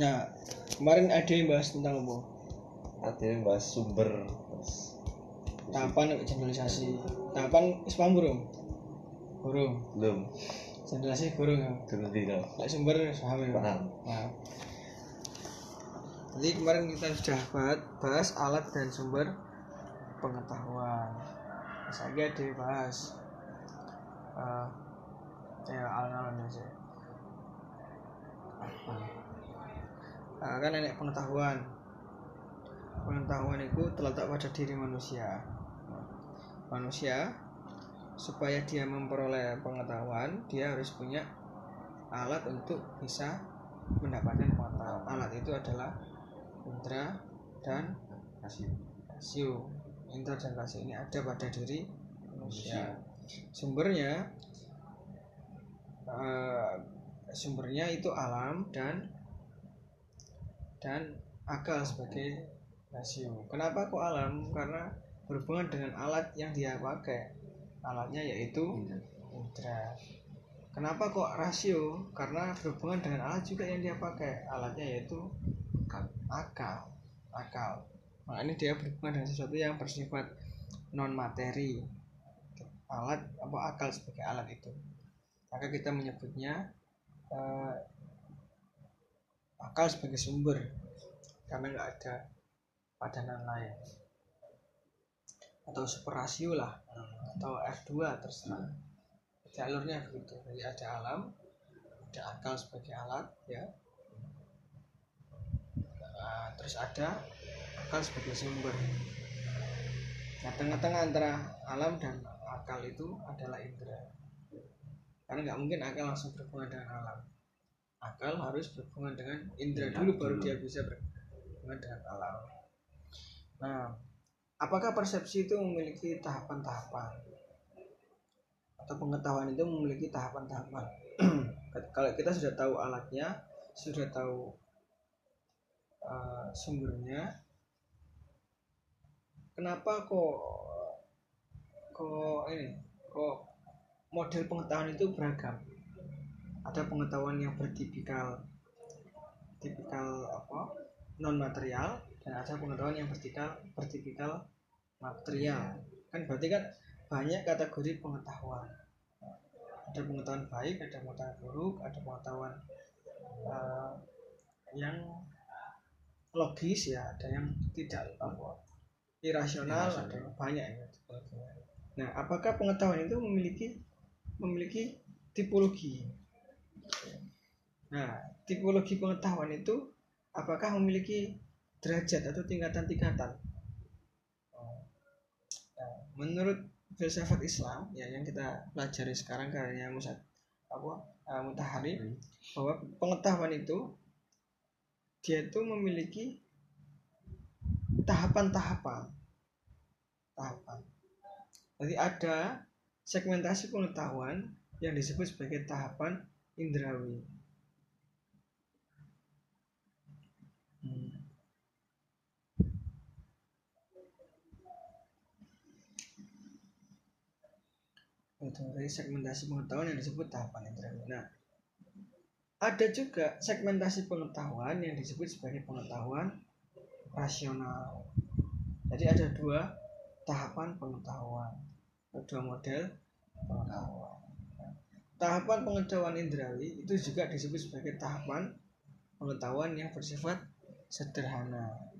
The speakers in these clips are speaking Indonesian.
Nah, kemarin ada yang bahas tentang apa? ada yang bahas sumber Mas. Tahapan generalisasi. Tahapan wis paham burung? Burung. belum Generalisasi burung ya. turun dino Lek sumber paham ya. paham Nah. Jadi kemarin kita sudah bahas, bahas alat dan sumber pengetahuan. Saya ada bahas uh, ya alon-alon aja. Uh, kan nenek pengetahuan. Pengetahuan itu terletak pada diri manusia. Manusia supaya dia memperoleh pengetahuan, dia harus punya alat untuk bisa mendapatkan pengetahuan. Alat itu adalah indera dan rasio. Indera dan rasio ini ada pada diri manusia. Sumbernya eh, sumbernya itu alam dan dan akal sebagai rasio. Kenapa kok alam? Karena berhubungan dengan alat yang dia pakai. Alatnya yaitu indera. Kenapa kok rasio? Karena berhubungan dengan alat juga yang dia pakai. Alatnya yaitu akal. Akal. Nah, ini dia berhubungan dengan sesuatu yang bersifat non materi. Alat apa akal sebagai alat itu. Maka kita menyebutnya eh, akal sebagai sumber karena nggak ada padanan lain. Atau super rasio lah. Atau F2 terserah. Jalurnya begitu jadi ada alam ada akal sebagai alat ya. Nah, terus ada akal sebagai sumber. Nah tengah-tengah antara alam dan akal itu adalah indera. Karena nggak mungkin akal langsung berhubungan dengan alam. Akal harus berhubungan dengan indera dulu baru dia bisa berhubungan dengan alam. Nah apakah persepsi itu memiliki tahapan-tahapan? Atau pengetahuan itu memiliki tahapan-tahapan? Kalau kita sudah tahu alatnya sudah tahu uh, sumbernya kenapa kok kok ini kok model pengetahuan itu beragam? Ada pengetahuan yang bertipikal tipikal apa non material dan ada pengetahuan yang vertikal vertikal material. Kan berarti kan banyak kategori pengetahuan. Ada pengetahuan baik ada pengetahuan buruk ada pengetahuan uh, yang logis ya ada yang tidak apa irasional ada yang banyak ya. Nah apakah pengetahuan itu memiliki memiliki tipologi? Nah tipologi pengetahuan itu apakah memiliki derajat atau tingkatan-tingkatan? Nah, menurut filsafat Islam ya yang kita pelajari sekarang karyanya Musa apa uh, Mutahari bahwa pengetahuan itu dia itu memiliki tahapan-tahapan. Tahapan. Jadi ada segmentasi pengetahuan yang disebut sebagai tahapan indrawi Hmm. Dari segmentasi pengetahuan yang disebut tahapan indrawi. Nah, ada juga segmentasi pengetahuan yang disebut sebagai pengetahuan rasional. Jadi ada dua tahapan pengetahuan, dua model pengetahuan. Tahapan pengetahuan indrawi itu juga disebut sebagai tahapan pengetahuan yang bersifat sederhana.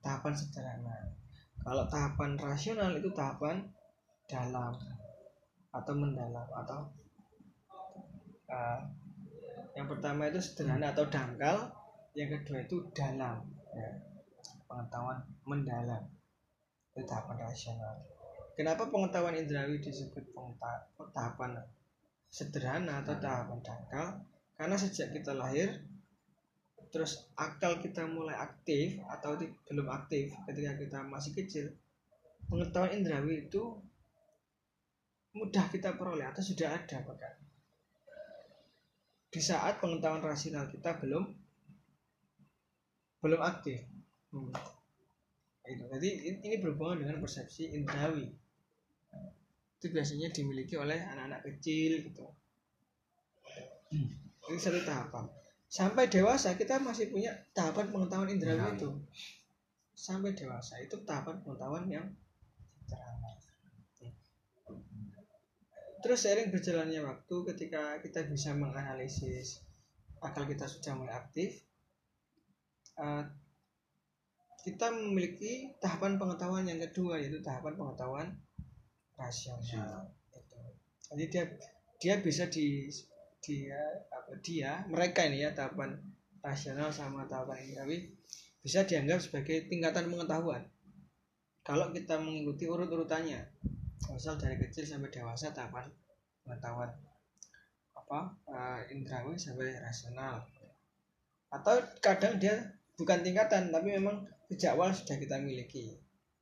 Tahapan sederhana. Kalau tahapan rasional itu tahapan dalam atau mendalam atau uh, yang pertama itu sederhana atau dangkal yang kedua itu dalam ya. pengetahuan mendalam itu tahapan rasional kenapa pengetahuan indrawi disebut tahapan sederhana atau tahapan dangkal karena sejak kita lahir terus akal kita mulai aktif atau belum aktif ketika kita masih kecil pengetahuan indrawi itu mudah kita peroleh atau sudah ada bahkan di saat pengetahuan rasional kita belum belum aktif. Hmm. itu jadi ini berhubungan dengan persepsi indrawi. Itu biasanya dimiliki oleh anak-anak kecil gitu. Ini satu tahapan. Sampai dewasa kita masih punya tahapan pengetahuan indrawi Indrawi. itu. Sampai dewasa itu tahapan pengetahuan yang terus seiring berjalannya waktu ketika kita bisa menganalisis akal kita sudah mulai aktif eh, kita memiliki tahapan pengetahuan yang kedua yaitu tahapan pengetahuan rasional. Itu. jadi dia dia bisa di dia apa dia mereka ini ya tahapan rasional sama tahapan indrawi bisa dianggap sebagai tingkatan pengetahuan. Kalau kita mengikuti urut-urutannya misal dari kecil sampai dewasa tahapan pengetahuan apa eh, indrawi sampai rasional. Atau kadang dia bukan tingkatan tapi memang sejak awal sudah kita miliki.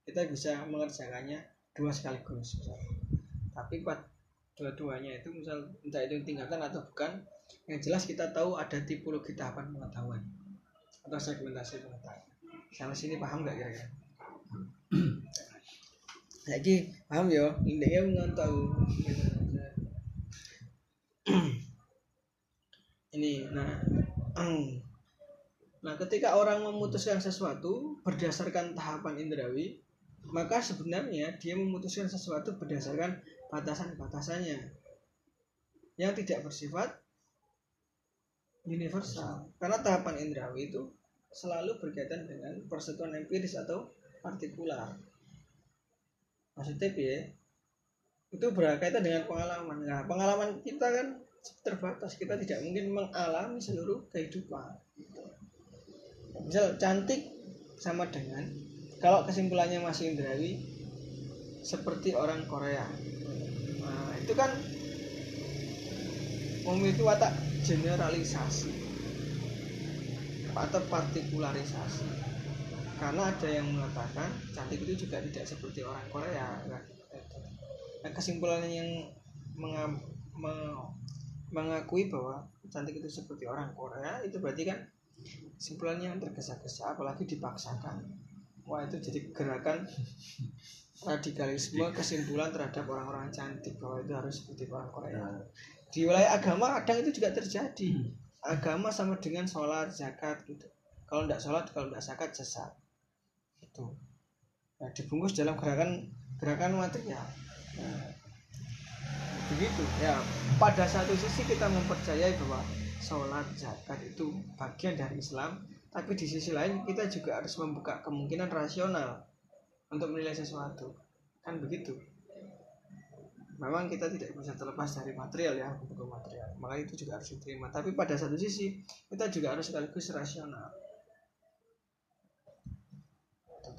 Kita bisa mengerjakannya dua sekaligus misal. tapi pada dua-duanya itu misal entah itu tingkatan atau bukan yang jelas kita tahu ada tipologi tahapan pengetahuan atau segmentasi pengetahuan. Sampai sini paham nggak kira-kira jadi paham ya? Intinya mengontak ini nah nah ketika orang memutuskan sesuatu berdasarkan tahapan indrawi maka sebenarnya dia memutuskan sesuatu berdasarkan batasan-batasannya yang tidak bersifat universal. Karena tahapan indrawi itu selalu berkaitan dengan persatuan empiris atau partikular maksudnya ya itu berkaitan dengan pengalaman. Nah pengalaman kita kan terbatas. Kita tidak mungkin mengalami seluruh kehidupan gitu. misal cantik sama dengan kalau kesimpulannya masih indrawi seperti orang Korea. Nah itu kan memiliki watak generalisasi atau partikularisasi karena ada yang mengatakan cantik itu juga tidak seperti orang Korea kan? nah, kesimpulannya yang menga- me- mengakui bahwa cantik itu seperti orang Korea itu berarti kan kesimpulannya yang tergesa-gesa apalagi dipaksakan. Wah itu jadi gerakan radikalisme kesimpulan terhadap orang-orang cantik bahwa itu harus seperti orang Korea. Di wilayah agama kadang itu juga terjadi. Agama sama dengan sholat zakat gitu. Kalau tidak sholat kalau tidak zakat sesat itu nah, dibungkus dalam gerakan gerakan material nah, begitu. Ya pada satu sisi kita mempercayai bahwa sholat zakat itu bagian dari Islam tapi di sisi lain kita juga harus membuka kemungkinan rasional untuk menilai sesuatu. Kan begitu? Memang kita tidak bisa terlepas dari material ya hukum material. Maka itu juga harus diterima. Tapi pada satu sisi kita juga harus sekaligus rasional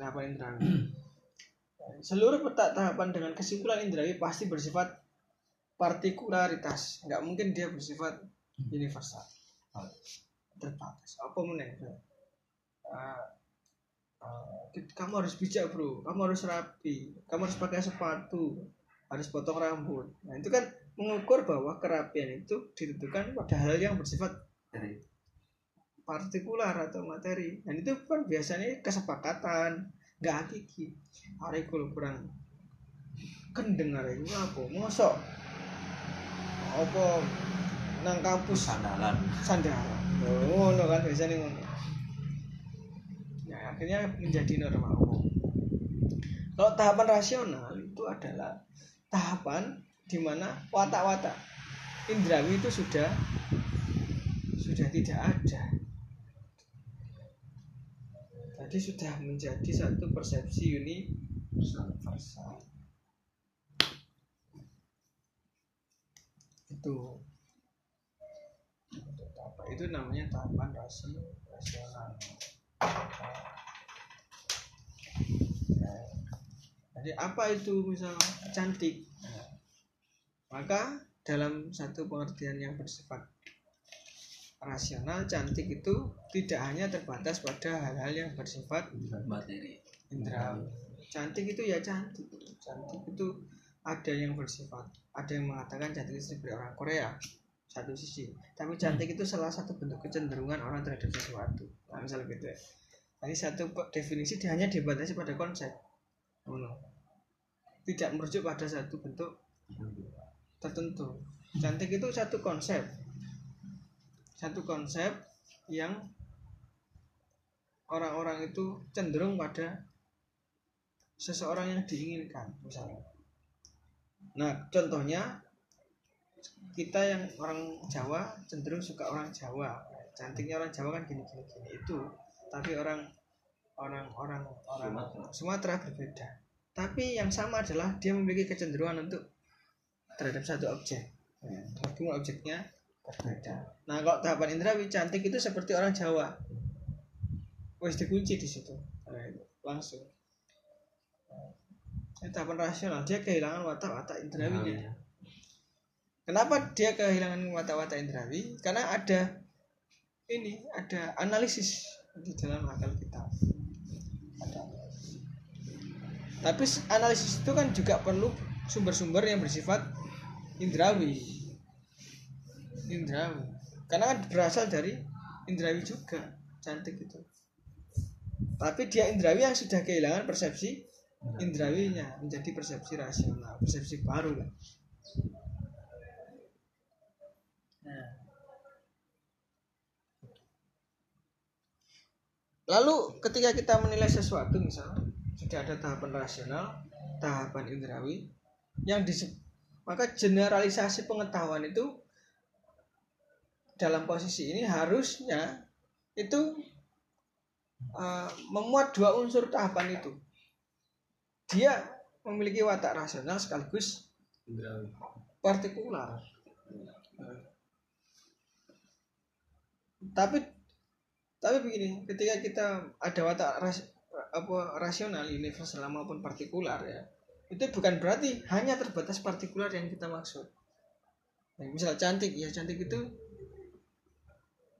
tahapan indrawi seluruh peta tahapan dengan kesimpulan indrawi pasti bersifat partikularitas. Nggak mungkin dia bersifat universal. Terbatas. Apa meneh Ah, ah, kamu harus bijak bro. Kamu harus rapi. Kamu harus pakai sepatu. Harus potong rambut. Nah, itu kan mengukur bahwa kerapian itu ditentukan pada hal yang bersifat partikular atau materi. Dan itu kan biasanya kesepakatan, nggak hakiki. Hari kalau kurang kendeng hari itu apa? Mosok apa nang kampus sandalan sandaran. Oh, ngono kan biasanya ngono. Nah, akhirnya menjadi norma umum. Kalau tahapan rasional itu adalah tahapan di mana watak-watak indrawi itu sudah sudah tidak ada. Jadi sudah menjadi satu persepsi universal. Itu apa itu namanya tahapan rasi rasional. Jadi apa itu misal cantik? Nah, maka dalam satu pengertian yang bersifat rasional, cantik itu tidak hanya terbatas pada hal-hal yang bersifat materi. Cantik itu ya cantik. Cantik itu ada yang bersifat, ada yang mengatakan cantik itu seperti orang Korea satu sisi. Tapi cantik itu salah satu bentuk kecenderungan orang terhadap sesuatu. Nah, misalnya gitu ya. Jadi satu definisi hanya dibatasi pada konsep. Tidak merujuk pada satu bentuk tertentu. Cantik itu satu konsep. Satu konsep yang orang-orang itu cenderung pada seseorang yang diinginkan misalnya. Nah contohnya kita yang orang Jawa cenderung suka orang Jawa. Cantiknya orang Jawa kan gini gini gini. Itu tapi orang orang orang orang Sumatera. Berbeda. Tapi yang sama adalah dia memiliki kecenderungan untuk terhadap satu objek. Meskipun objeknya nah kalau tahapan indrawi cantik itu seperti orang Jawa wes dikunci di situ Nah, langsung Ini tahapan rasional dia kehilangan watak-watak indrawinya Kenapa dia kehilangan watak-watak indrawi? Karena ada ini, ada analisis di dalam akal kita. Ada. Tapi analisis itu kan juga perlu sumber-sumber yang bersifat indrawi. Indrawi. Karena kan berasal dari indrawi juga, cantik itu. Tapi dia indrawi yang sudah kehilangan persepsi indrawinya menjadi persepsi rasional, persepsi baru lah. Nah. Lalu ketika kita menilai sesuatu misalnya sudah ada tahapan rasional, tahapan indrawi yang disebut maka generalisasi pengetahuan itu dalam posisi ini harusnya itu uh, memuat dua unsur tahapan itu. Dia memiliki watak rasional sekaligus partikular. Tapi tapi begini, ketika kita ada watak ras, apa rasional universal maupun partikular ya, itu bukan berarti hanya terbatas partikular yang kita maksud. Nah, misal cantik ya cantik itu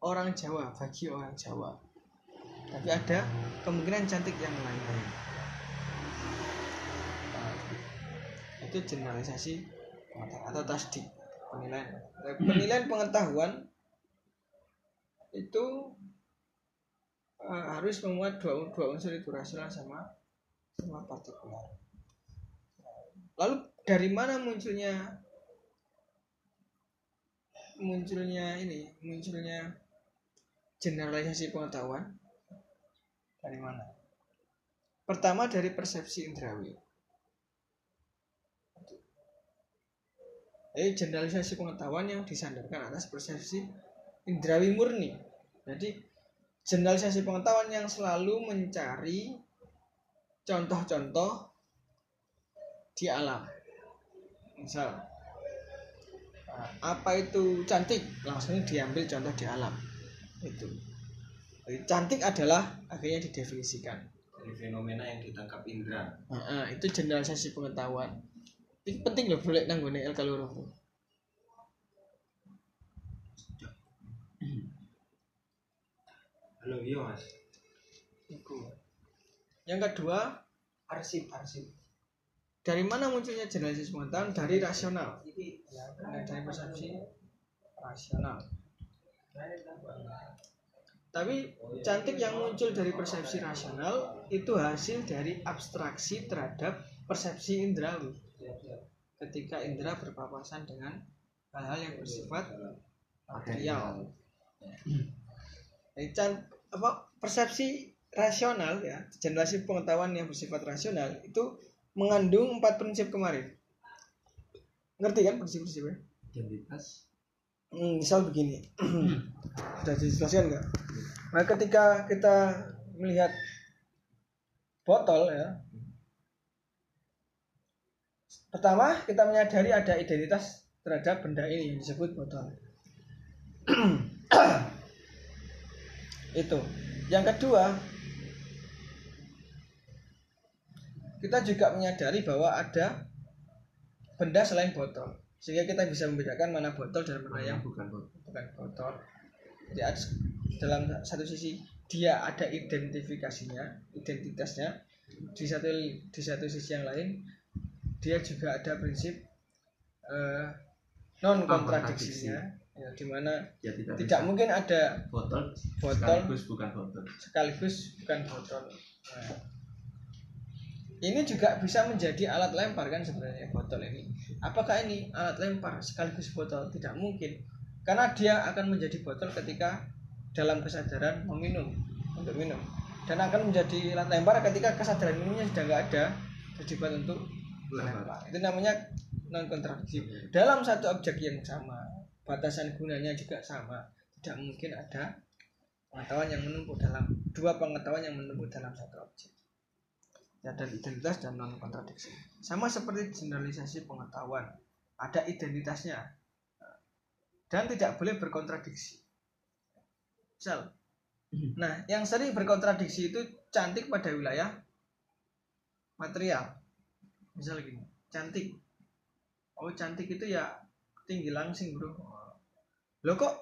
orang Jawa bagi orang Jawa. Tapi ada kemungkinan cantik yang lain. Nah, itu generalisasi atau tasdik penilaian Nah, penilaian pengetahuan itu eh, harus memuat dua, dua unsur itu rasional sama sama partikular. Lalu dari mana munculnya munculnya ini munculnya generalisasi pengetahuan dari mana? Pertama dari persepsi indrawi. Jadi generalisasi pengetahuan yang disandarkan atas persepsi indrawi murni. Jadi generalisasi pengetahuan yang selalu mencari contoh-contoh di alam. Misal apa itu cantik langsung diambil contoh di alam itu. Jadi, cantik adalah akhirnya didefinisikan. Dari fenomena yang ditangkap indra. Nah, ah, itu generalisasi pengetahuan. Ini penting loh boleh nanggone El Kaloro. Halo, iya mas. Iku. Yang kedua, arsip arsip. Dari mana munculnya generalisasi pengetahuan? Dari rasional. Nah, dari persepsi rasional. Tapi cantik yang muncul dari persepsi rasional itu hasil dari abstraksi terhadap persepsi indrawi. Ketika indra berpapasan dengan hal-hal yang bersifat material. Jadi, can- apa persepsi rasional ya, generasi pengetahuan yang bersifat rasional itu mengandung empat prinsip kemarin. Ngerti kan prinsip-prinsipnya? Hmm, misal begini, sudah dijelaskan nggak? Nah, ketika kita melihat botol ya, pertama kita menyadari ada identitas terhadap benda ini yang disebut botol. Itu. Yang kedua, kita juga menyadari bahwa ada benda selain botol, sehingga kita bisa membedakan mana botol dan mana yang bukan botol. bukan botol. Jadi dalam satu sisi dia ada identifikasinya, identitasnya. Di satu di satu sisi yang lain dia juga ada prinsip eh, non kontradiksinya, ya, di mana Ya tidak, tidak bisa. mungkin ada botol, botol sekaligus bukan botol. sekaligus bukan botol. Nah, ini juga bisa menjadi alat lempar kan sebenarnya botol ini. Apakah ini alat lempar sekaligus botol? Tidak mungkin. Karena dia akan menjadi botol ketika dalam kesadaran meminum untuk minum dan akan menjadi lempar ketika kesadaran minumnya sudah nggak ada terlibat untuk melempar itu namanya non kontradiksi dalam satu objek yang sama batasan gunanya juga sama tidak mungkin ada pengetahuan yang menumpuk dalam dua pengetahuan yang menumpuk dalam satu objek ya ada identitas dan non kontradiksi sama seperti generalisasi pengetahuan. Ada identitasnya. Dan tidak boleh berkontradiksi. Misal nah yang sering berkontradiksi itu cantik pada wilayah material. Misal gini cantik. Oh cantik itu ya tinggi langsing bro. Lo kok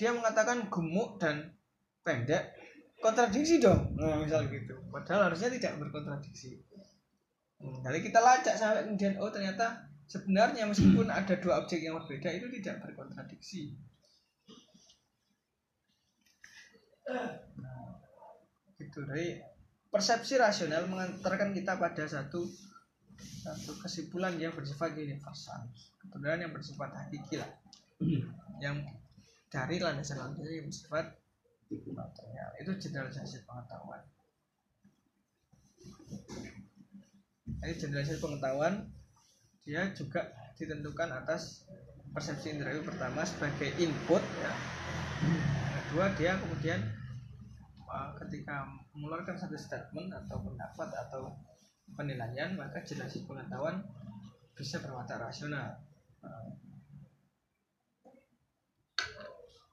dia mengatakan gemuk dan pendek kontradiksi dong. Nah, misal gitu. Padahal harusnya tidak berkontradiksi. Hmm, kita lacak sampai kemudian oh ternyata sebenarnya meskipun ada dua objek yang berbeda itu tidak berkontradiksi. Nah, gitu dari persepsi rasional mengantarkan kita pada satu satu kesimpulan yang bersifat universal. Kebenaran yang bersifat hakiki lah. Yang dari landasan landasan yang bersifat material itu generalisasi pengetahuan. Jadi generalisasi pengetahuan dia juga ditentukan atas persepsi indrawi pertama sebagai input ya. Kedua dia kemudian uh, ketika mengeluarkan satu statement atau pendapat atau penilaian maka generasi pengetahuan bisa berwatak rasional Uh,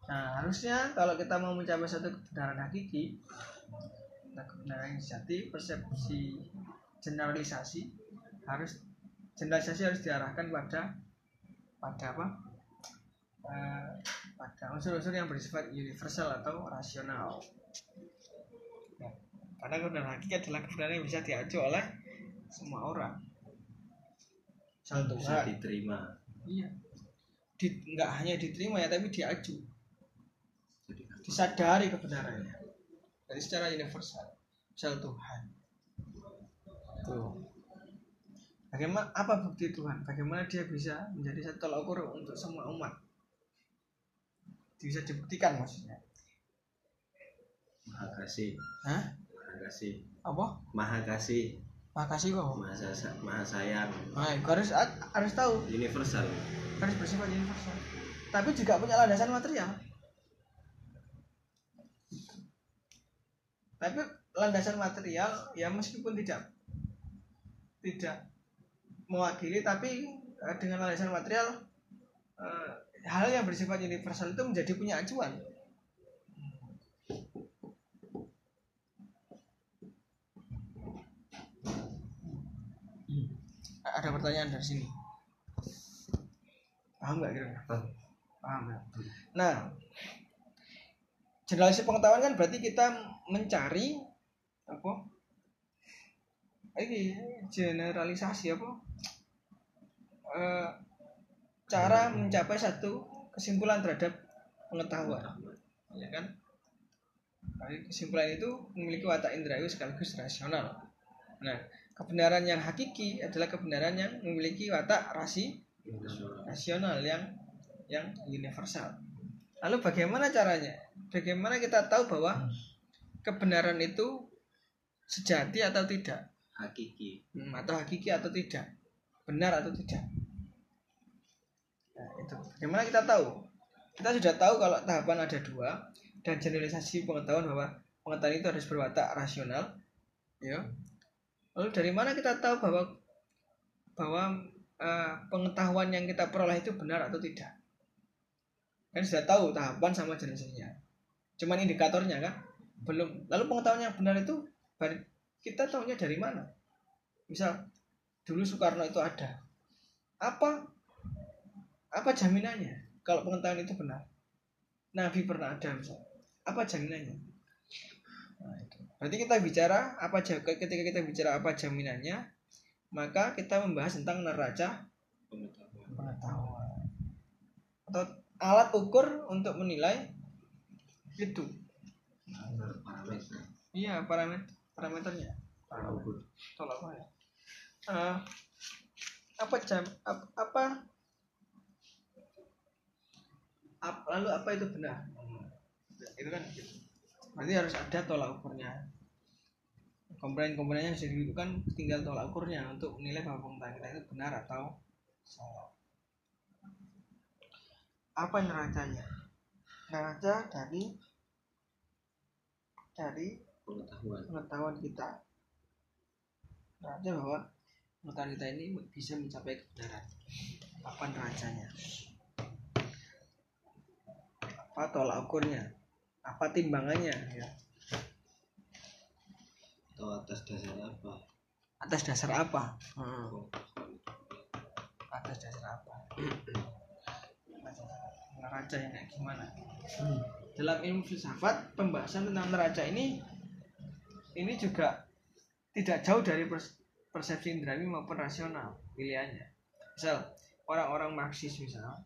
Nah, harusnya kalau kita mau mencapai satu kebenaran hakiki, nah kebenaran yang sejati, persepsi generalisasi harus generalisasi harus diarahkan pada pada apa? Eh, pada unsur-unsur yang bersifat universal atau rasional. Ya, karena kebenaran hakiki adalah kebenaran yang bisa diacu oleh semua orang. Satu bisa diterima Iya. Di, nggak hanya diterima ya, tapi jadi disadari kebenarannya. Dari secara universal misal Tuhan. Tuh. Bagaimana apa bukti Tuhan? Bagaimana dia bisa menjadi satu tolak ukur untuk semua umat? Bisa dibuktikan maksudnya? Maha kasih Hah? maha kasih apa? Maha kasih makasih kok maha, maha sayang. Nah, harus harus tahu. Universal. Harus bersifat universal. Tapi juga punya landasan material tapi landasan material ya meskipun tidak tidak mewakili tapi eh, dengan landasan material eh, hal yang bersifat universal itu menjadi punya acuan. Ada pertanyaan dari sini? Paham nggak kira paham ya. Nah generalisasi pengetahuan kan berarti kita mencari apa ini generalisasi apa Eh, cara mencapai satu kesimpulan terhadap pengetahuan ya kan Jadi kesimpulan itu memiliki watak indrawi sekaligus rasional nah kebenaran yang hakiki adalah kebenaran yang memiliki watak rasi rasional yang yang universal. Lalu bagaimana caranya? Bagaimana kita tahu bahwa kebenaran itu sejati atau tidak? hakiki Hmm, atau hakiki atau tidak? Benar atau tidak? Nah, itu. Bagaimana kita tahu? Kita sudah tahu kalau tahapan ada dua dan generalisasi pengetahuan bahwa pengetahuan itu harus berwatak rasional. Ya. Lalu dari mana kita tahu bahwa bahwa eh, pengetahuan yang kita peroleh itu benar atau tidak? Kan sudah tahu tahapan sama jenisnya. Cuman indikatornya kan belum. Lalu pengetahuan yang benar itu kita tahunya dari mana? Misal dulu Soekarno itu ada. Apa apa jaminannya kalau pengetahuan itu benar? Nabi pernah ada misal. Apa jaminannya? Nah, itu. Berarti kita bicara apa ketika kita bicara apa jaminannya, maka kita membahas tentang neraca pengetahuan atau alat ukur untuk menilai itu. Parameter iya parameter parameternya. Tolak apa ya? Eh, apa jam ap- apa? Ap- lalu apa itu benar? Itu itu kan gitu. berarti harus ada tolak ukurnya. Komponen-komponennya sudah ditentukan tinggal tolak ukurnya untuk menilai bahwa pengetahuan kita itu benar atau salah. Apa neracanya neraca dari dari pengetahuan. pengetahuan kita. Neraca bahwa pengetahuan kita ini bisa mencapai kebenaran. Apa neracanya apa tolak ukurnya? Apa timbangannya? Ya. Atau atas dasar apa? Atas dasar apa? Hmm, pengetahuan atas dasar apa neraca yang kayak gimana? Dalam ilmu filsafat pembahasan tentang neraca ini ini juga tidak jauh dari pers- persepsi indrawi maupun rasional pilihannya. Misal orang-orang marxis misal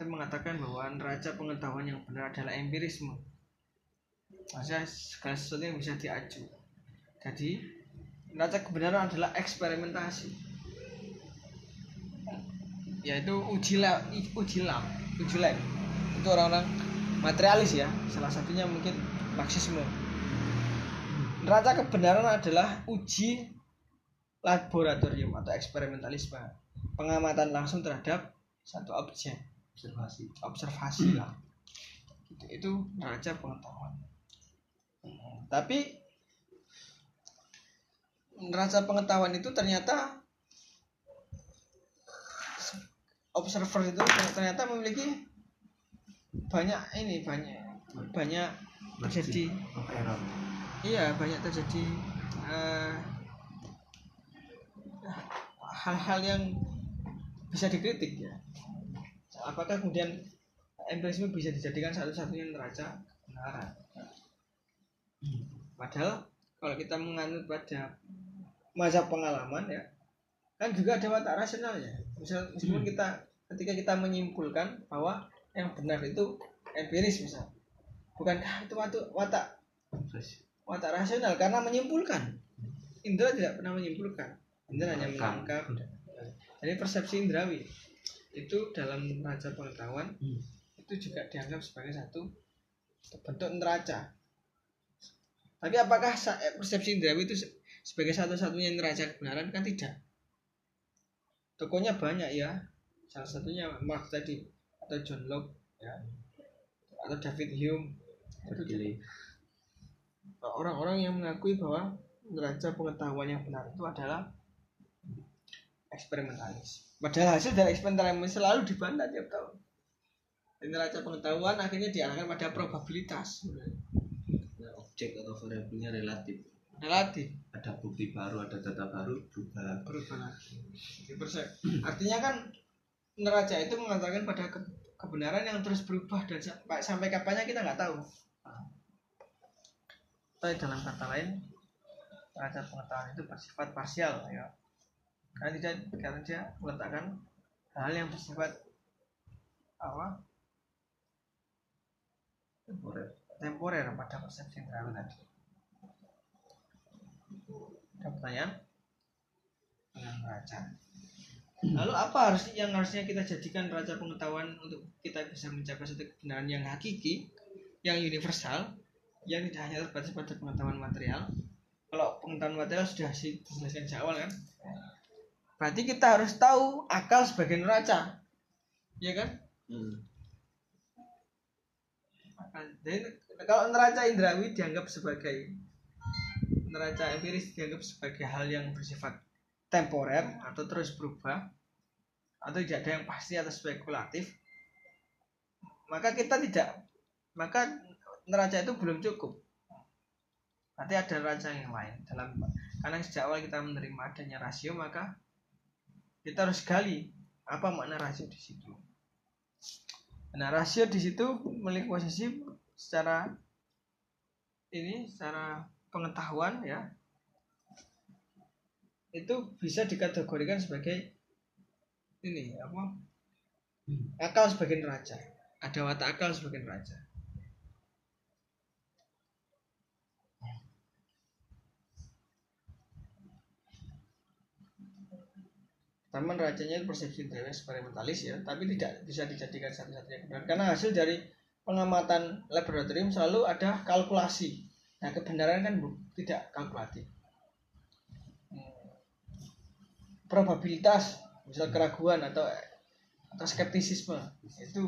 itu mengatakan bahwa neraca pengetahuan yang benar adalah empirisme. Maksudnya segala sesuatu yang bisa diaju. Jadi neraca kebenaran adalah eksperimentasi. Yaitu uji lab, uji lab, uji lab. itu orang-orang materialis ya. Salah satunya mungkin marxisme. Neraca kebenaran adalah uji laboratorium atau eksperimentalisme. Pengamatan langsung terhadap satu objek. Observasi. Observasi lah. Gitu. itu neraca pengetahuan. Hmm, tapi neraca pengetahuan itu ternyata observer itu ternyata memiliki banyak ini banyak banyak terjadi. Iya banyak terjadi eh, hal-hal yang bisa dikritik ya. Apakah kemudian empirisme bisa dijadikan satu-satunya neraca? Kebenaran padahal kalau kita menganut pada masa pengalaman ya kan juga ada watak rasionalnya. Misal meskipun kita ketika kita menyimpulkan bahwa yang benar itu empiris misal. Bukankah itu watak watak watak rasional karena menyimpulkan. Indra tidak pernah menyimpulkan. Indra hanya menangkap. jadi persepsi indrawi itu dalam neraca pengetahuan Hmm. itu juga dianggap sebagai satu bentuk neraca. Tapi apakah persepsi indrawi itu se- sebagai satu-satunya neraca kebenaran? Kan tidak tokonya banyak ya salah satunya Marx tadi atau John Locke ya atau David Hume Bergili. orang-orang yang mengakui bahwa neraca pengetahuan yang benar itu adalah eksperimentalis. Padahal hasil dari eksperimen selalu dibantah tiap tahun. Dan neraca pengetahuan akhirnya diarahkan pada probabilitas Nah, objek atau variabelnya relatif relatif ada bukti baru ada data baru berubah berubah lagi. Jadi perse- Artinya kan neraca itu mengatakan pada ke- kebenaran yang terus berubah dan sampai, sampai kapannya kita nggak tahu. Tapi dalam kata lain, neraca pengetahuan itu bersifat parsial ya. Karena tidak karena dia meletakkan hal yang bersifat apa temporer temporer pada persepsi indrawi tadi. Ada pertanyaan? Tentang neraca. Lalu apa harus yang harusnya kita jadikan neraca pengetahuan untuk kita bisa mencapai satu kebenaran yang hakiki, yang universal, yang tidak hanya terbatas pada pengetahuan material. Kalau pengetahuan material sudah dijelaskan sejak awal kan, berarti kita harus tahu akal sebagai neraca, ya kan? hmm. Akal- Jadi kalau neraca indrawi dianggap sebagai neraca empiris dianggap sebagai hal yang bersifat temporer. atau terus berubah atau tidak ada yang pasti atau spekulatif maka kita tidak maka neraca itu belum cukup. Nanti ada neraca yang lain dalam karena sejak awal kita menerima adanya rasio maka kita harus gali apa makna rasio di situ. Nah rasio di situ memiliki posisi secara ini secara pengetahuan ya itu bisa dikategorikan sebagai ini apa? Akal sebagai neraca. Ada watak akal sebagai neraca. Pertama neracanya itu persepsi intelektual eksperimentalis ya, tapi tidak bisa dijadikan satu-satunya kebenaran. Karena hasil dari pengamatan laboratorium selalu ada kalkulasi. Nah, kebenaran kan bu- tidak kalkulatif. Hmm. Probabilitas, misal keraguan atau atau skeptisisme itu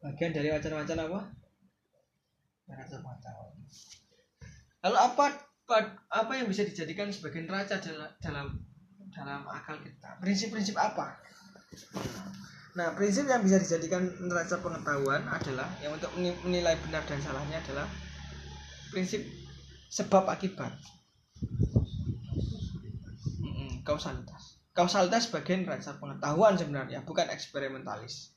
bagian dari wacana-wacana apa? Lalu apa pa- apa yang bisa dijadikan sebagai neraca dalam dalam akal kita? Prinsip-prinsip apa? Nah, prinsip yang bisa dijadikan neraca pengetahuan adalah yang untuk meni- menilai benar dan salahnya adalah prinsip sebab akibat. Kausalitas. Kausalitas sebagai neraca pengetahuan sebenarnya, bukan eksperimentalis.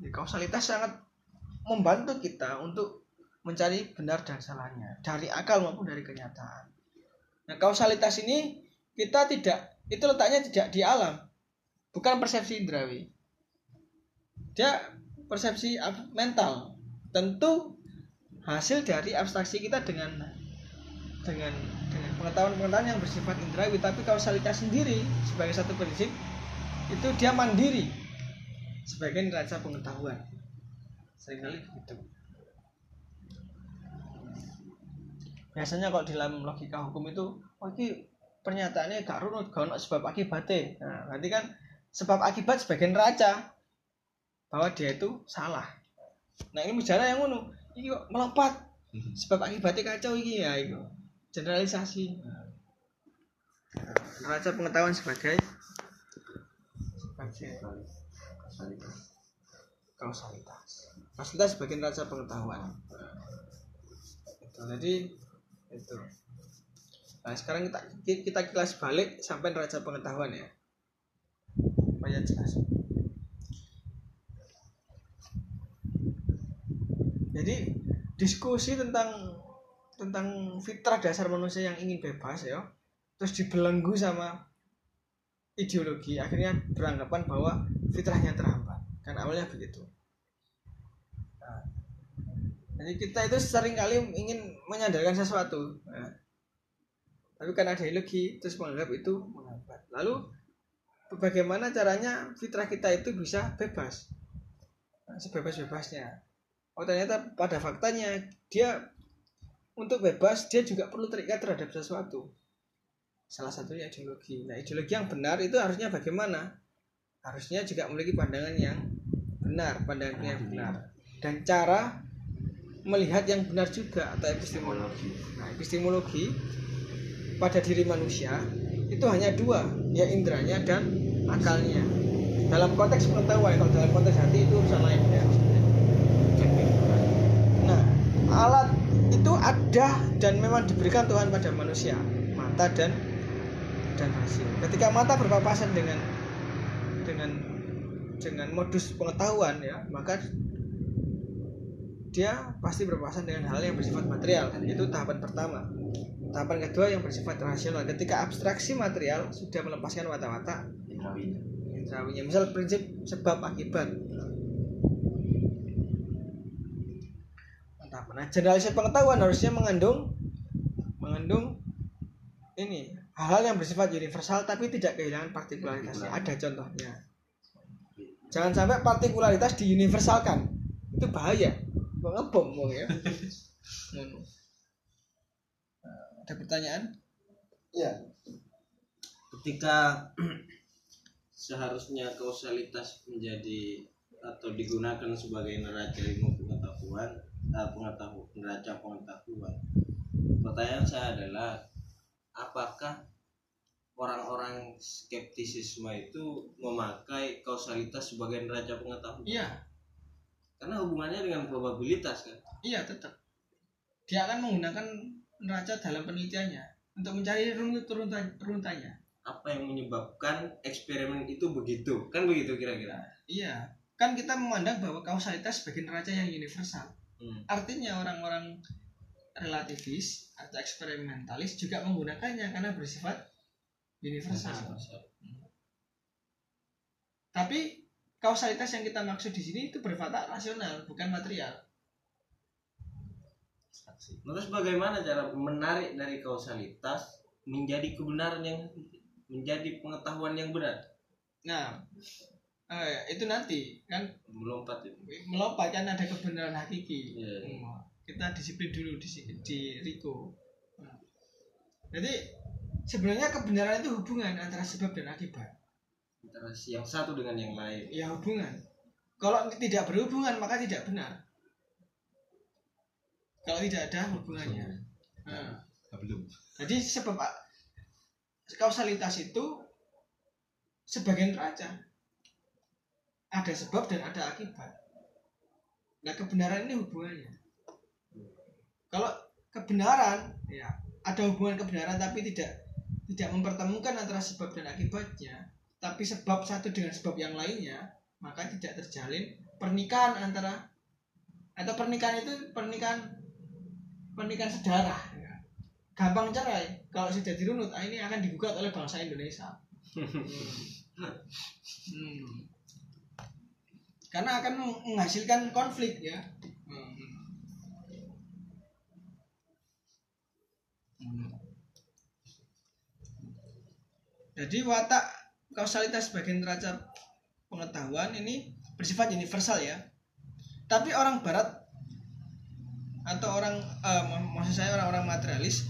Jadi, kausalitas sangat membantu kita untuk mencari benar dan salahnya dari akal maupun dari kenyataan. Nah, kausalitas ini kita tidak itu letaknya tidak di alam, bukan persepsi indrawi. Dia persepsi mental. Tentu hasil dari abstraksi kita dengan dengan dengan pengetahuan-pengetahuan yang bersifat indrawi, tapi kausalitas sendiri sebagai satu prinsip itu dia mandiri sebagai neraca pengetahuan. Seringkali begitu. biasanya kalau di dalam logika hukum itu oh ini pernyataannya gak runut gak sebab akibatnya nah berarti kan sebab akibat sebagai neraca bahwa dia itu salah. Nah ini bicara yang ngono. Ini kok melompat sebab akibatnya kacau ini ya itu generalisasi. Neraca pengetahuan sebagai sebagai kausalitas kausalitas sebagai neraca pengetahuan. Itu jadi itu. Nah sekarang kita kita kelas balik sampai neraca pengetahuan ya supaya jelas. Jadi diskusi tentang tentang fitrah dasar manusia yang ingin bebas ya terus dibelenggu sama ideologi akhirnya beranggapan bahwa fitrahnya terhambat. Kan awalnya begitu. Nah, jadi kita itu sering kali ingin menyandarkan sesuatu. Nah, tapi karena ada ideologi terus menganggap itu menghambat. Lalu bagaimana caranya fitrah kita itu bisa bebas? Nah, sebebas-bebasnya. Oh ternyata pada faktanya dia untuk bebas dia juga perlu terikat terhadap sesuatu. Salah satunya ideologi. Nah ideologi yang benar itu harusnya bagaimana? Harusnya juga memiliki pandangan yang benar pandangan yang benar. Dan cara melihat yang benar juga atau epistemologi. Nah epistemologi pada diri manusia itu hanya dua ya indranya dan akalnya. Dalam konteks pengetahuan kalau dalam konteks hati itu urusan lain ya. Nah alat itu ada dan memang diberikan Tuhan pada manusia mata dan dan hasil. Ketika mata berpapasan dengan dengan dengan modus pengetahuan ya maka dia pasti berpapasan dengan hal yang bersifat material. Itu tahapan pertama tahapan kedua yang bersifat rasional ketika abstraksi material sudah melepaskan watak-watak indrawinya misal prinsip sebab akibat Mantap. Nah, generalisasi pengetahuan harusnya mengandung mengandung ini hal-hal yang bersifat universal tapi tidak kehilangan partikularitasnya. Ada contohnya. Jangan sampai partikularitas diuniversalkan. Itu bahaya. Mau ngebom mau ya. Ada pertanyaan? Ya. Ketika seharusnya kausalitas menjadi atau digunakan sebagai neraca ilmu pengetahuan, eh, pengetahuan neraca pengetahuan. Pertanyaan saya adalah apakah orang-orang skeptisisme itu memakai kausalitas sebagai neraca pengetahuan? Iya, Karena hubungannya dengan probabilitas kan. iya tetap. Dia akan menggunakan neraca dalam penelitiannya untuk mencari runut runtutannya. Apa yang menyebabkan eksperimen itu begitu? Kan begitu kira-kira. Iya, kan kita memandang bahwa kausalitas sebagai neraca yang universal. Hmm. Artinya orang-orang relativis atau eksperimentalis juga menggunakannya karena bersifat universal. Tapi kausalitas yang kita maksud di sini itu berwatak rasional, bukan material. Terus bagaimana cara menarik dari kausalitas menjadi kebenaran yang menjadi pengetahuan yang benar? Nah eh, itu nanti kan? Melompat itu. Melompat kan ada kebenaran hakiki. Iya. Hmm. kita disiplin dulu di di Riko Nah. jadi sebenarnya kebenaran itu hubungan antara sebab dan akibat. Antara yang satu dengan yang lain. Ya hubungan. Kalau tidak berhubungan maka tidak benar kalau tidak ada hubungannya. Nah. belum. Jadi sebab kausalitas itu sebagian raja ada sebab dan ada akibat. Nah kebenaran ini hubungannya. Kalau kebenaran ya ada hubungan kebenaran tapi tidak tidak mempertemukan antara sebab dan akibatnya tapi sebab satu dengan sebab yang lainnya maka tidak terjalin pernikahan antara atau pernikahan itu pernikahan pernikahan sedarah gampang cerai. Kalau sudah dirunut ah, ini akan digugat oleh bangsa Indonesia. Hmm. karena akan menghasilkan konflik ya. Jadi watak kausalitas sebagai neraca pengetahuan ini bersifat universal ya. Tapi orang barat atau orang mak- maksud saya orang-orang materialis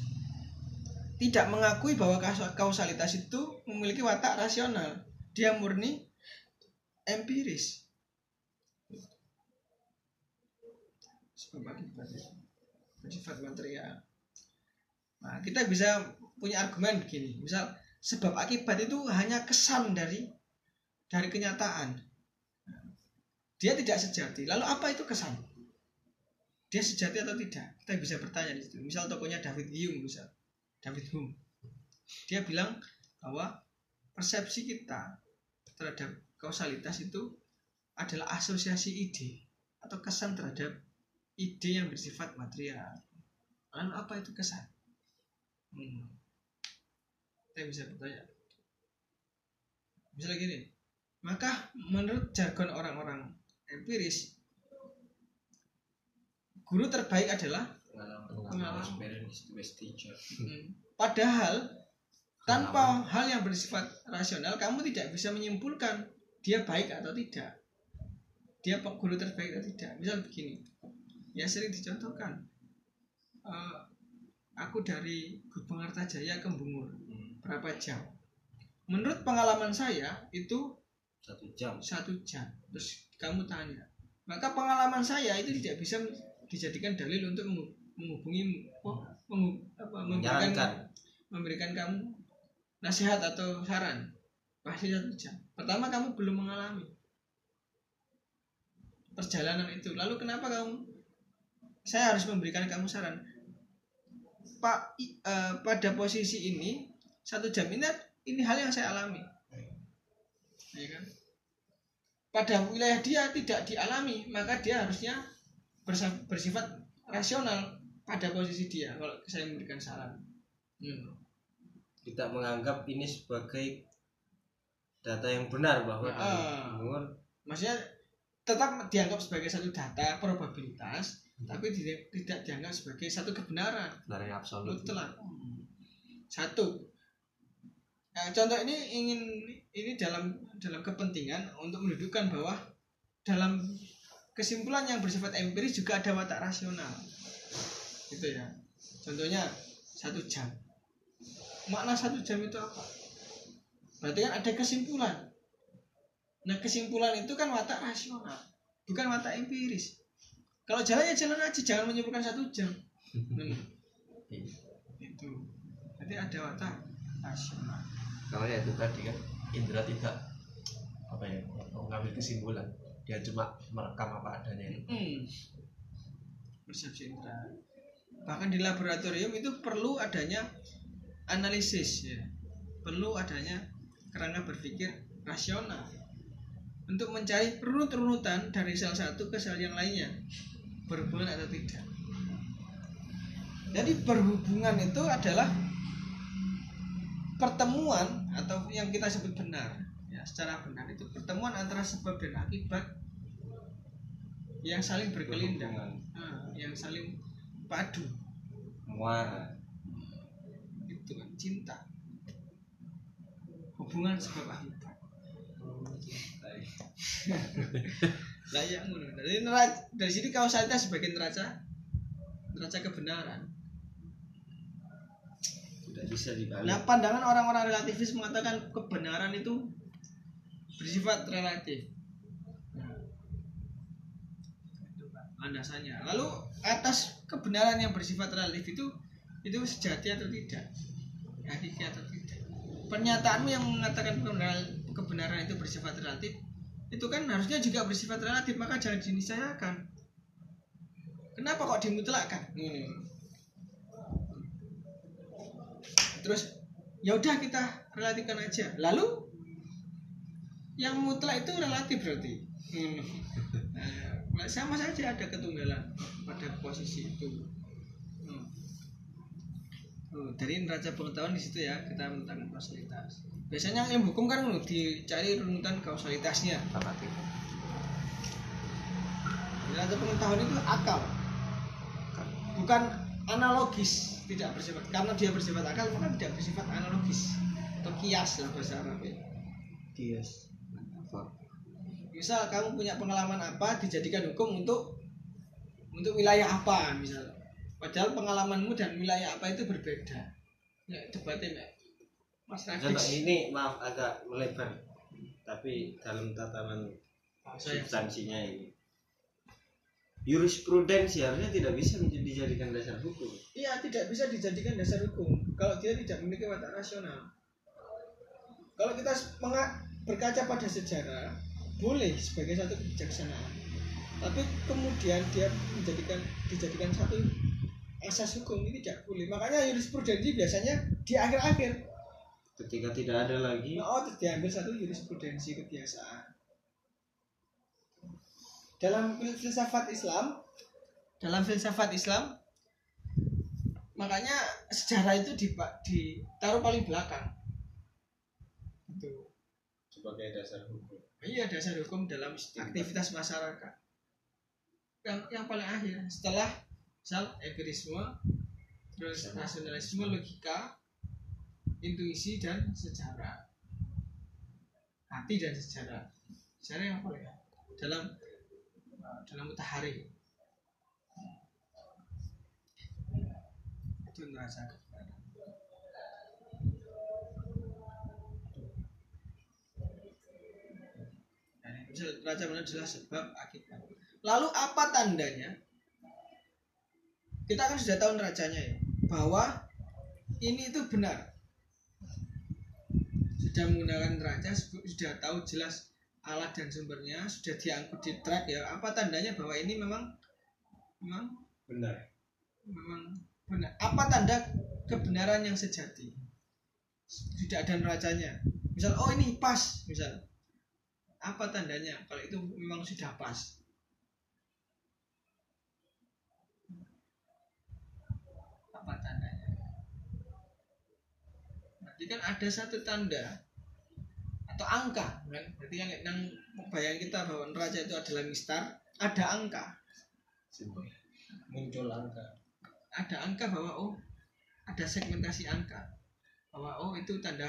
tidak mengakui bahwa kaus- kausalitas itu memiliki watak rasional. Dia murni empiris. Bersifat material. Nah kita bisa punya argumen begini. Misal sebab akibat itu hanya kesan dari dari kenyataan. Dia tidak sejati. Lalu apa itu kesan dia sejati atau tidak? Kita bisa bertanya di situ. Misal tokonya David Hume misal. David Hume. Dia bilang bahwa persepsi kita terhadap kausalitas itu adalah asosiasi ide atau kesan terhadap ide yang bersifat material. Lalu apa itu kesan? Hmm. kita bisa bertanya. Misalnya gini maka menurut jargon orang-orang empiris guru terbaik adalah pengalaman Hmm. Padahal tanpa hal yang bersifat rasional kamu tidak bisa menyimpulkan dia baik atau tidak. Dia guru terbaik atau tidak. Misal begini. Ya sering dicontohkan. Eh, aku dari Gubeng Artajaya ke Bungur Hmm, berapa jam? Menurut pengalaman saya itu satu jam satu jam. Terus kamu tanya, maka pengalaman saya itu tidak bisa dijadikan dalil untuk menghubungi oh, mengu- apa, memberikan memberikan kamu nasihat atau saran. Pasti satu jam. Pertama kamu belum mengalami perjalanan itu. Lalu kenapa kamu saya harus memberikan kamu saran? Pak eh, pada posisi ini satu jam ini ini hal yang saya alami. Ya kan? Pada wilayah dia tidak dialami maka dia harusnya bersifat rasional pada posisi dia kalau saya memberikan saran. Hmm. kita menganggap ini sebagai data yang benar bahwa Ya. umur maksudnya tetap dianggap sebagai satu data probabilitas tapi tidak, tidak dianggap sebagai satu kebenaran. Dari absolut. Mutlak satu. Nah, contoh ini ingin ini dalam dalam kepentingan untuk menunjukkan bahwa dalam kesimpulan yang bersifat empiris juga ada watak rasional. Gitu ya. Contohnya satu jam. Makna satu jam itu apa? Berarti kan ada kesimpulan. Nah kesimpulan itu kan watak rasional bukan watak empiris. Kalau jalan ya jalan aja jangan menyimpulkan satu jam. Itu. Jadi ada watak rasional. Karena ya itu tadi kan indra tidak apa ya mengambil kesimpulan dia cuma merekam apa adanya Hmm. Persepsi indera. Bahkan di laboratorium itu perlu adanya analisis ya. Perlu adanya kerangka berpikir rasional untuk mencari runut-runutan dari sel satu ke sel yang lainnya berhubungan atau tidak. Jadi berhubungan itu adalah pertemuan atau yang kita sebut benar ya secara benar itu pertemuan antara sebab dan akibat yang saling berkelindang Nah, yang saling padu. Muara. Itu kan cinta. Hubungan sebab akibat lah ya ngono. Dari neraca dari sini kausalitas sebagai neraca neraca kebenaran. Tidak bisa dibalik. Nah pandangan orang-orang relativis mengatakan kebenaran itu bersifat relatif Nah, itu Pak, landasannya. Lalu atas kebenaran yang bersifat relatif itu itu sejati atau tidak? Hakiki atau tidak? Pernyataanmu yang mengatakan kebenaran, itu bersifat relatif itu kan harusnya juga bersifat relatif maka jangan diniscayakan kenapa kok dimutlakkan? Hmm. terus ya udah kita relatifkan aja. Lalu yang mutlak itu relatif berarti Hmm. Sama saja ada ketunggalan pada posisi itu. Hmm. Oh, dari neraca pengetahuan di situ ya kita menentang kausalitas biasanya yang hukum kan dicari runutan kausalitasnya. Neraca pengetahuan itu akal. Bukan analogis tidak bersifat. Karena dia bersifat akal maka tidak bersifat analogis. Atau kias lah bahasa Arab ya. Kias misal kamu punya pengalaman apa dijadikan hukum untuk untuk wilayah apa misal. Padahal pengalamanmu dan wilayah apa itu berbeda. Ya debatnya. Mas Rafis ini maaf agak melebar. Tapi dalam tatanan substansinya ini. Jurisprudensi harusnya tidak bisa menjadi- dijadikan dasar hukum. Iya tidak bisa dijadikan dasar hukum kalau dia tidak memiliki watak rasional. Kalau kita berkaca pada sejarah boleh sebagai satu kebijaksanaan. Tapi kemudian dia menjadikan dijadikan satu asas hukum ini tidak boleh. Makanya jurisprudensi biasanya di akhir-akhir. Ketika tidak ada lagi. Oh diambil satu jurisprudensi kebiasaan. Dalam fil- filsafat Islam dalam filsafat Islam makanya sejarah itu di, ditaruh paling belakang. Itu sebagai dasar hukum. Iya dasar hukum dalam aktivitas masyarakat. Yang yang paling akhir setelah misal empirisme terus rasionalisme logika intuisi dan sejarah. Hati dan sejarah. Sejarah yang paling akhir. Dalam dalam mutahari. Itu neraca neraca benar jelas sebab akibat. Lalu apa tandanya? Kita kan sudah tahu neracanya ya, bahwa ini itu benar. Sudah menggunakan neraca, sudah tahu jelas alat dan sumbernya, sudah diangkut di track ya. Apa tandanya bahwa ini memang memang benar memang benar. Apa tanda kebenaran yang sejati? Sudah ada neracanya. Misal, oh ini pas, misal. Apa tandanya kalau itu memang sudah pas? Apa tandanya? Berarti kan ada satu tanda atau angka, kan? Berarti kan yang bayang kita bahwa neraca itu adalah mistar, ada angka simbol muncul angka ada angka bahwa oh ada segmentasi angka bahwa oh itu tanda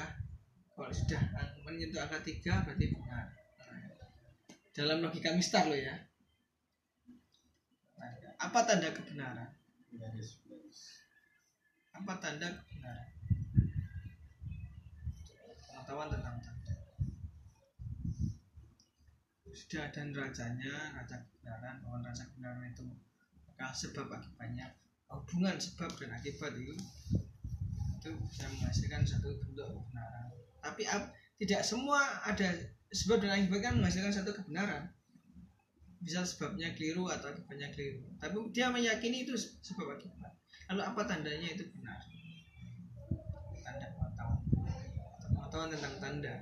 kalau sudah menyentuh angka tiga berarti benar dalam logika mistar lo ya. Apa tanda kebenaran? Apa tanda kebenaran? Pengetahuan tentang tanda. Sudah ada neracanya neraca kebenaran bahwa neraca kebenaran itu akal sebab akibatnya hubungan sebab dan akibat itu itu bisa menghasilkan satu bentuk kebenaran. Tapi ap- tidak semua ada sebab dan akibat kan menghasilkan satu kebenaran. Misal sebabnya keliru atau akibatnya keliru. Tapi dia meyakini itu sebab akibat. Lalu apa tandanya itu benar? Tanda pengetahuan. Pengetahuan tentang tanda.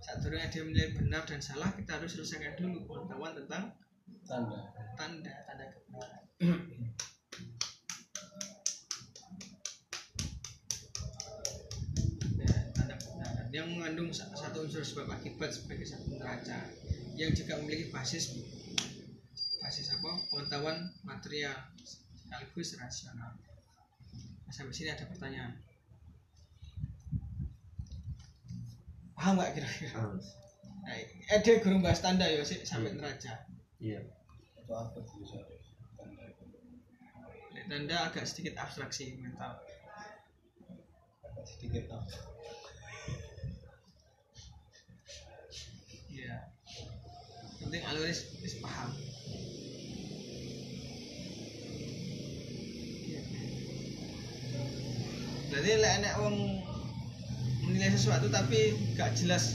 Saat dia menilai benar dan salah kita harus selesaikan dulu pengetahuan tentang tanda. tanda tanda kebenaran yang mengandung satu unsur sebab akibat sebagai satu neraca yang juga memiliki basis basis apa? Pengetahuan material sekaligus rasional. Nah, sampai sini ada pertanyaan. Paham nggak kira-kira? Nah, ada eh, guru bahas tanda ya sih sampai iya. neraca. Iya. Tanda agak sedikit abstraksi mental. Agak sedikit abstraksi. Penting algoris wis paham. Berarti lek enek wong menilai sesuatu tapi gak jelas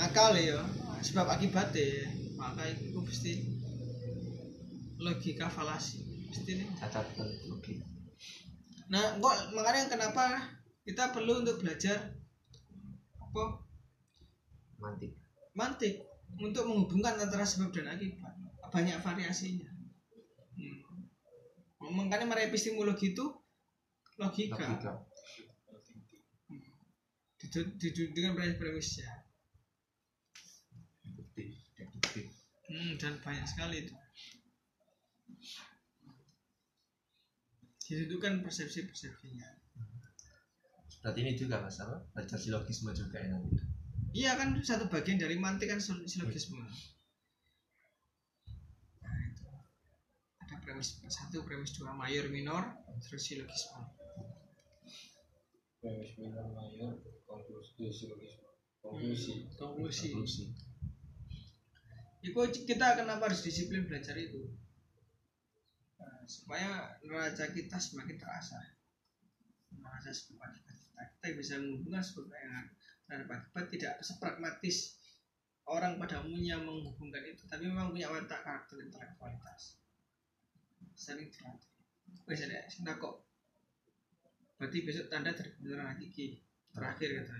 akal ya sebab akibatnya maka itu pasti logika falasi pasti nih. Cacat dan logik Nah, kok makanya kenapa kita perlu untuk belajar apa? Mantik. Mantik untuk menghubungkan antara sebab dan akibat banyak variasinya. Hmm. Makanya mereka epistemologi itu logika, logika didu- dengan deduktif hmm, dan banyak sekali itu. Ditentukan persepsi-persepsinya. berarti ini juga masalah belajar silogisme juga ya nanti Iya kan satu bagian dari mantik kan sil- silogisme. Nah itu ada premis satu, premis dua, mayor, minor, terus silogisme. Premis minor mayor konklusi silogisme. Konklusi. Konklusi. konklusi Iku kita kenapa harus disiplin belajar itu? Nah, supaya neraca kita semakin terasa. Neraca sebab akibat kita. Kita bisa menghubungkan sebab yang terhadap akibat tidak sepragmatis orang pada umumnya menghubungkan itu, tapi memang punya watak karakter intelektualitas. Sering terlatih. Wes ada, kita kok. Berarti besok tanda terbeneran hakiki terakhir kata.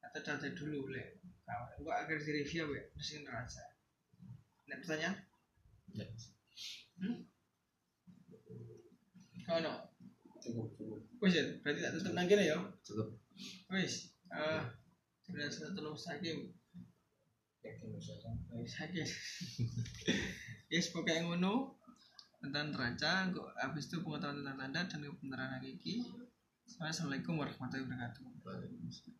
Kata tanda dulu le. Kau gua akan direview ya, terus neraca. Ada pertanyaan? ya Hmm? Oh no. Cukup cukup. Wis ya, berarti tak tutup nang kene ya. cukup Wis. Eh, sakim. Yakin bisa sampai. Sakim. Yes, pokoknya ngono tentang neraca, kok habis itu pengetahuan tentang tanda dan kebenaran hakiki. Assalamualaikum warahmatullahi wabarakatuh. Waalaikumsalam.